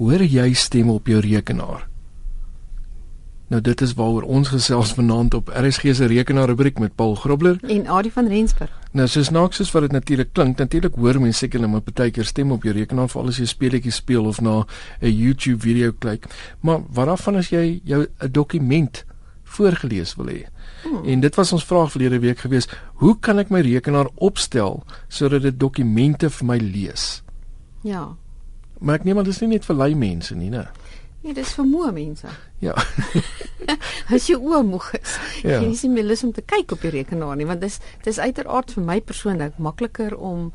hoor jy stemme op jou rekenaar? Nou dit is waaroor ons gesels vanaand op RSG se rekenaar rubriek met Paul Grobler en Adie van Rensburg. Nou soos naaks soos wat dit natuurlik klink, natuurlik hoor mense seker net met baie keer stem op jou rekenaar vir alles jy speletjies speel of na 'n YouTube video kyk. Maar waarvan as jy jou 'n dokument voorgeles wil hê? Hmm. En dit was ons vraag verlede week gewees, hoe kan ek my rekenaar opstel sodat dit dokumente vir my lees? Ja. Maar ek neem aan dis nie net vir lui mense nie, né? Nee, dis vir moe mense. Ja. As jy oë moeg is, Ja. jy is nie meer lus om te kyk op die rekenaar nie, want dis dis uiteraard vir my persoonlik makliker om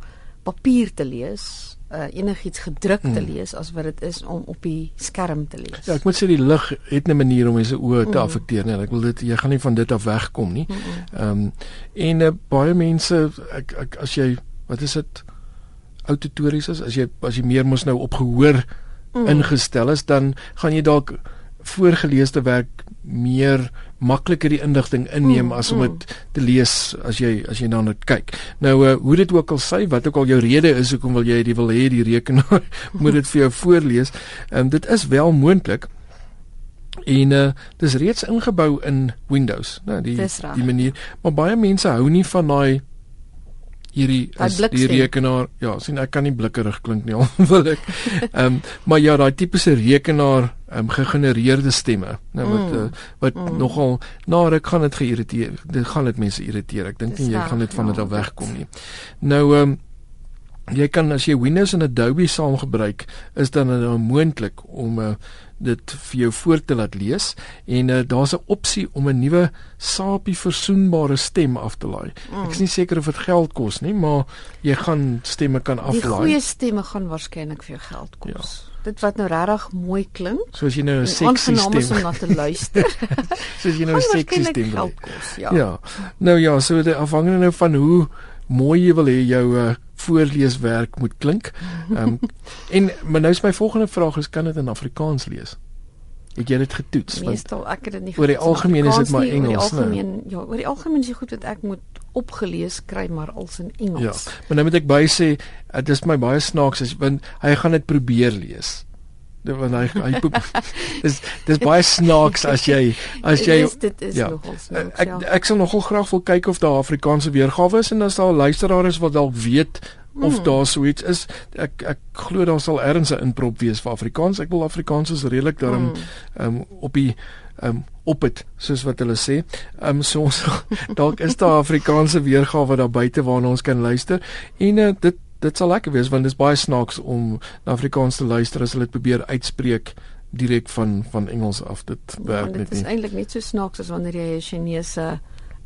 papier te lees, uh, enigiets gedruk te Mm. lees as wat dit is om op die skerm te lees. Ja, ek moet sê die lig het 'n manier om mense oë te Mm. affekteer, nee. Ek wil dit jy gaan nie van dit af wegkom nie. Mm -mm. Ehm um, en uh, baie mense ek, ek as jy wat is dit auditories is as jy as jy meer mos nou op gehoor Mm. ingestel is dan gaan jy dalk voorgeleesde werk meer makliker die inligting inneem Mm, as om mm. dit te lees as jy as jy dit kyk. Nou uh, hoe dit ook al sê, wat ook al jou rede is hoekom wil jy dit wil hê die rekenaar moet dit vir jou voorlees. Um, dit is wel moontlik. En uh dis reeds ingebou in Windows, né, die die manier. Maar baie mense hou nie van daai hierdie is die rekenaar. Ja, sien ek kan nie blikkerig klink nie al wil ek. Ehm um, maar ja, daai tipiese rekenaar ehm um, gegenereerde stemme, né wat Mm, uh, wat mm. nogal na ruk gaan dit geïrriteer. Dit gaan dit mense irriteer. Ek dink nie jy gaan dit van ja, dit af dit- wegkom nie. Nou ehm um, jy kan as jy Windows en Adobe saam gebruik, is dan nou moontlik om uh, dit vir jou voor te laat lees en uh, daar's 'n opsie om 'n nuwe SAPI versoenbare stem af te laai. Mm. Ek is nie seker of dit geld kos nie, maar jy gaan stemme kan Die aflaai. goeie stemme gaan waarskynlik vir jou geld kos. Dit wat nou regtig mooi klink. Soos jy nou 'n is stem. om na te luister. Soos jy nou 'n waarskynlik stem wil. ja. Ja. Nou ja, so dit afhangende nou van hoe mooi jy wil hê jou uh, voorleeswerk moet klink. Ehm um, en maar nou is my volgende vraag is kan dit in Afrikaans lees? Het jy dit getoets? Meestal ek het dit nie oor die getoets algemeen is dit maar nie, oor Engels, Die né? algemeen, ja, oor die algemeen is dit goed dat ek moet opgelees kry maar als in ja, Engels. maar nou moet ek by sê dis vir my baie snaaks as want hy gaan dit probeer lees. Dit want hy hy poep. dis dis baie snaaks as jy as jy Dis- dit is ja. nogal snaaks, ek ja. ek sal nogal graag wil kyk of daar Afrikaanse weergawe is en as daar luisteraars is wat dalk weet of Hmm. daar so iets is. Ek ek glo daar sal ergens 'n inprop wees vir Afrikaans. Ek wil Afrikaans is redelik daarom Hmm. um, op die um, op dit soos wat hulle sê. Ehm um, so ons dalk is daar Afrikaanse weergawe daar buite waarna ons kan luister en uh, dit dit sal lekker wees want dit is baie snaaks om na Afrikaans te luister as hulle dit probeer uitspreek direk van van Engels af. Dit Ja, werk dit net is nie. eintlik net so snaaks as wanneer jy 'n Chinese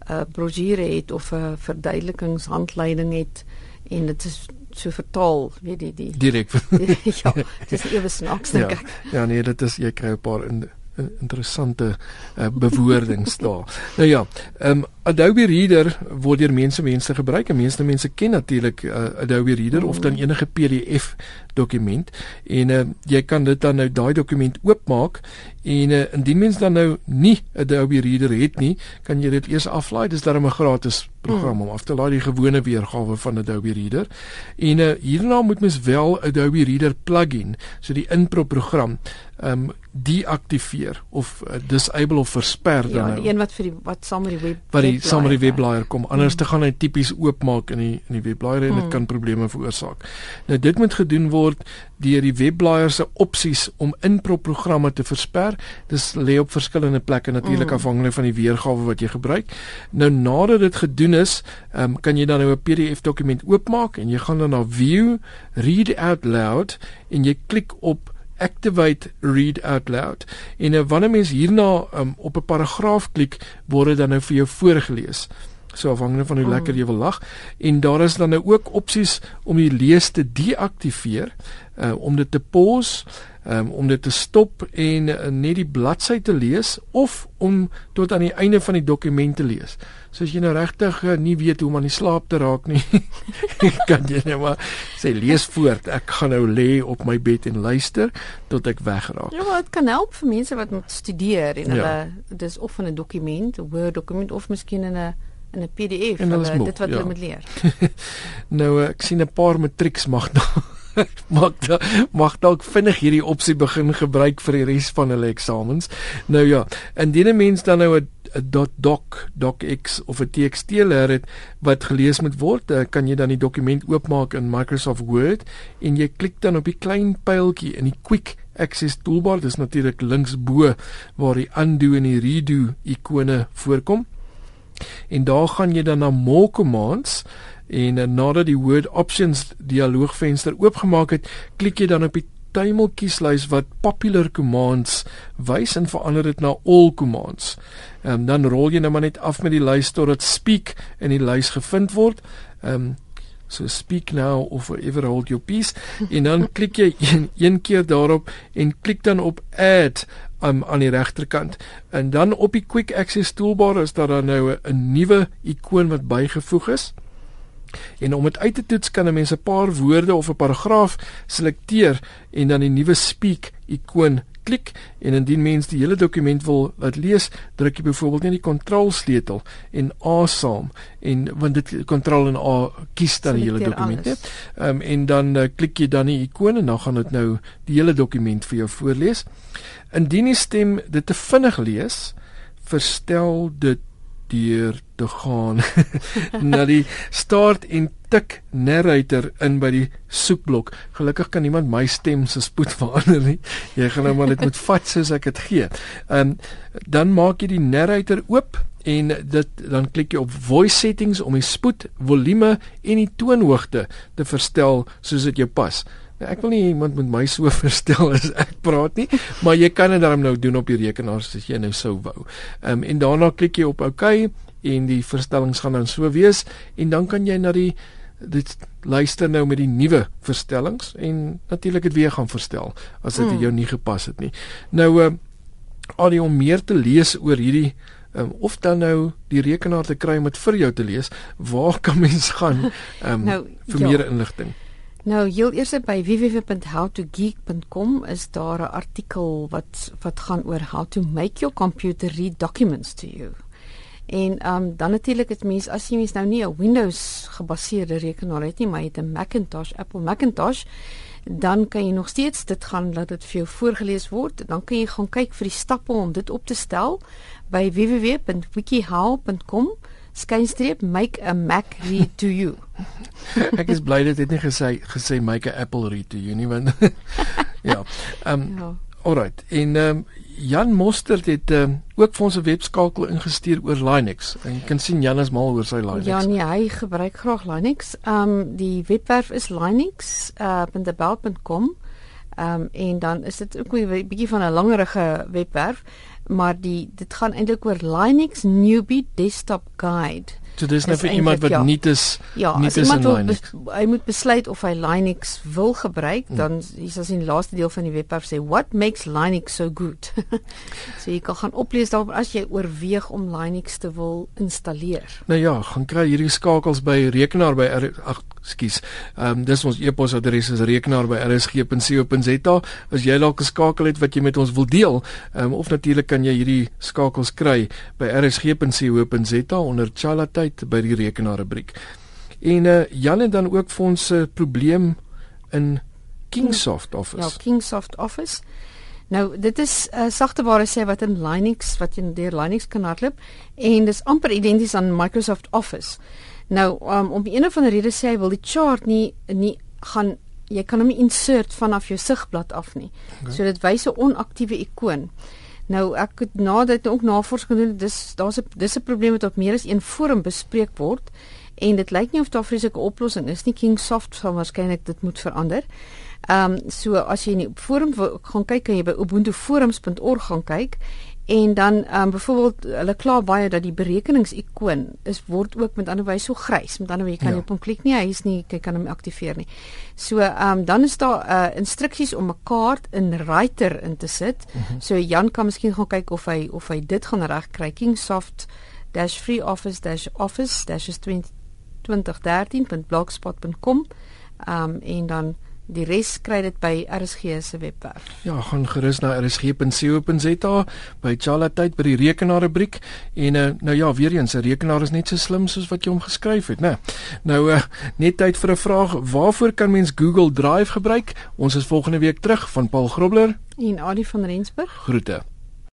uh, brosjure het of 'n verduidelikingshandleiding het en dit is so vertaal, weet jy die, Direk. die ja, dit is ewe snaaks dink ja, ek. ja nee, dit is jy kry 'n paar in, in, interessante uh, bewoordings daar. Nou ja, ehm um, Adobe Reader word deur mense mense gebruik en meeste mense ken natuurlik uh, Adobe Reader of dan enige PDF dokument en uh, jy kan dit dan nou daai dokument oopmaak en uh, indien mens dan nou nie Adobe Reader het nie, kan jy dit eers aflaai. Dis darem 'n gratis program Mm. om af te laai die gewone weergawe van Adobe Reader. En uh, hierna moet mens wel Adobe Reader plugin, so die inprop program, ehm um, deaktiveer of uh, disable of versper dan Ja, nou die een wat vir die wat saam met die web wat die saam met die webblaaier kom. Anders te gaan hy tipies oopmaak in die in die webblaaier en dit Mm. kan probleme veroorsaak. Nou dit moet gedoen word deur die webblaaier se opsies om inprop programme te versper. Dis lê op verskillende plekke natuurlik Mm. afhangende van die weergawe wat jy gebruik. Nou nadat dit gedoen is, um, kan jy dan nou 'n PDF dokument oopmaak en jy gaan dan na view, read out loud en jy klik op activate read out loud. En uh, wanneer mens hierna um, op 'n paragraaf klik, word dit dan nou vir jou voorgeles. So afhangende van hoe Mm. lekker jy wil lag en daar is dan nou ook opsies om die lees te deaktiveer, uh, om dit te pause, um, om dit te stop en uh, net die bladsy te lees of om tot aan die einde van die dokument te lees. So as jy nou regtig uh, nie weet hoe om aan die slaap te raak nie, kan jy net maar sê lees voort. Ek gaan nou lê op my bed en luister tot ek wegraak. Ja, maar dit kan help vir mense wat moet studeer en Ja. hulle dis of in 'n dokument, 'n Word dokument of miskien in 'n in 'n PDF, En hulle moeg, dit wat ja. hulle moet leer. Nou uh, ek sien 'n paar matrieks mag nog mag da, mag dalk vinnig hierdie opsie begin gebruik vir die res van hulle eksamens. Nou ja, indien 'n mens dan nou 'n .doc, docx of 'n txt leer het wat gelees moet word, eh, kan jy dan die dokument oopmaak in Microsoft Word en jy klik dan op die klein pyltjie in die quick access toolbar, dis natuurlik links bo waar die undo en die redo ikone voorkom. En daar gaan jy dan na more commands en uh, nadat die word options dialoogvenster oopgemaak het, klik jy dan op die tuimeltjieslys wat popular commands wys en verander dit na all commands. Ehm um, dan rol jy nou maar net af met die lys totdat speak in die lys gevind word. Ehm um, so speak now of forever hold your peace en dan klik jy een, een keer daarop en klik dan op add um, aan die regterkant en dan op die quick access toolbar is daar dan nou 'n nuwe ikoon wat bygevoeg is. En om dit uit te toets kan 'n mens 'n paar woorde of 'n paragraaf selekteer en dan die nuwe speak ikoon klik en indien mens die hele dokument wil laat lees, druk jy byvoorbeeld net die kontrolsleutel en A saam en want dit kontrol en A kies dan die hele dokument net. Ehm um, en dan uh, klik jy dan die ikoon en dan gaan dit nou die hele dokument vir jou voorlees. Indien die stem dit te vinnig lees, verstel dit deur te gaan na die start en tik narrator in by die soekblok. Gelukkig kan niemand my stem se spoed verander nie. Jy gaan nou maar dit moet vat soos ek dit gee. Ehm um, dan maak jy die narrator oop en dit dan klik jy op voice settings om die spoed, volume en die toonhoogte te verstel soos dit jou pas. Ek wil nie iemand met my so verstel as ek praat nie, maar jy kan dit dan nou doen op die rekenaar as jy nou sou wou. Ehm um, en daarna klik jy op OK en die verstellings gaan dan so wees en dan kan jy na die dit luister nou met die nuwe verstellings en natuurlik dit weer gaan verstel as dit hmm. jou nie gepas het nie. Nou uh al die om meer te lees oor hierdie um, of dan nou die rekenaar te kry om dit vir jou te lees, waar kan mens gaan um, nou, vir ja. meer inligting? Nou, heel eers by www.howtogeek.com is daar 'n artikel wat wat gaan oor how to make your computer read documents to you. En ehm um, dan natuurlik is mens as jy mens nou nie 'n Windows gebaseerde rekenaar het nie, maar jy het 'n Macintosh, Apple Macintosh, dan kan jy nog steeds dit gaan laat dit vir jou voorgeles word. Dan kan jy gaan kyk vir die stappe om dit op te stel by www.wikihow.com skynstreep make a mac read to you. Ek is bly dit het nie gesê gesê make a apple read to you nie want ja. Ehm um, ja. Alright. En ehm um, Jan Mostert het um, ook vir ons 'n webskakel ingestuur oor Linux. En jy kan sien Jan is mal oor sy Linux. Ja, nee, hy gebruik graag Linux. Ehm um, die webwerf is linux.thebelt.com. Uh, ehm um, en dan is dit ook 'n bietjie van 'n langerige webwerf maar die dit gaan eintlik oor Linux Newbie Desktop Guide. So dis net vir iemand wat ja. nie is ja, nie is in Linux. Hy moet besluit of hy Linux wil gebruik, hmm. dan is as in die laaste deel van die webwerf sê what makes Linux so good. so jy kan gaan oplees daarop as jy oorweeg om Linux te wil installeer. Nou ja, gaan kry hierdie skakels by rekenaar by ag skus. Ehm um, dis ons e-posadres is rekenaar by rsg.co.za. As jy dalk 'n skakel het wat jy met ons wil deel, ehm um, of natuurlik kan jy hierdie skakels kry by rsg.co.za onder chalatyd by die rekenaar rubriek. En uh, Jan het dan ook vir ons 'n probleem in Kingsoft Office. Ja, Kingsoft Office. Nou, dit is 'n uh, sagteware sê wat in Linux wat jy deur Linux kan hardloop en dis amper identies aan Microsoft Office. Nou um, om een of ander rede sê hy wil die chart nie nie gaan jy kan hom insert vanaf jou sigblad af nie. Okay. So dit wys 'n onaktiewe ikoon. Nou ek het nadat ook navorsing gedoen, dis daar's 'n dis 'n probleem wat op meer as een forum bespreek word en dit lyk nie of daar vreeslike oplossing is nie. Kingsoft sal waarskynlik dit moet verander. Ehm um, so as jy in die forum gaan kyk, kan jy by ubuntuforums.org gaan kyk En dan ehm um, byvoorbeeld hulle kla baie dat die berekeningsikoon is word ook met ander wyse so grys. Met ander wyse jy kan ja. op hom klik nie, hy is nie jy kan hom aktiveer nie. So ehm um, dan is daar uh instruksies om 'n kaart in Writer in te sit. Mhm. -huh. So Jan kan miskien gaan kyk of hy of hy dit gaan regkry. Kingsoft dash free office dash office dash 2013.blogspot.com. Ehm um, en dan Die res kry dit by RSG se webwerf. Ja, gaan gerus na rsg.co.za by Chala tyd by die rekenaarrubriek en uh, nou ja, weer eens, 'n rekenaar is net so slim soos wat jy hom geskryf het, né? Nou uh, net tyd vir 'n vraag, waarvoor kan mens Google Drive gebruik? Ons is volgende week terug van Paul Grobler en Adi van Rensburg. Groete.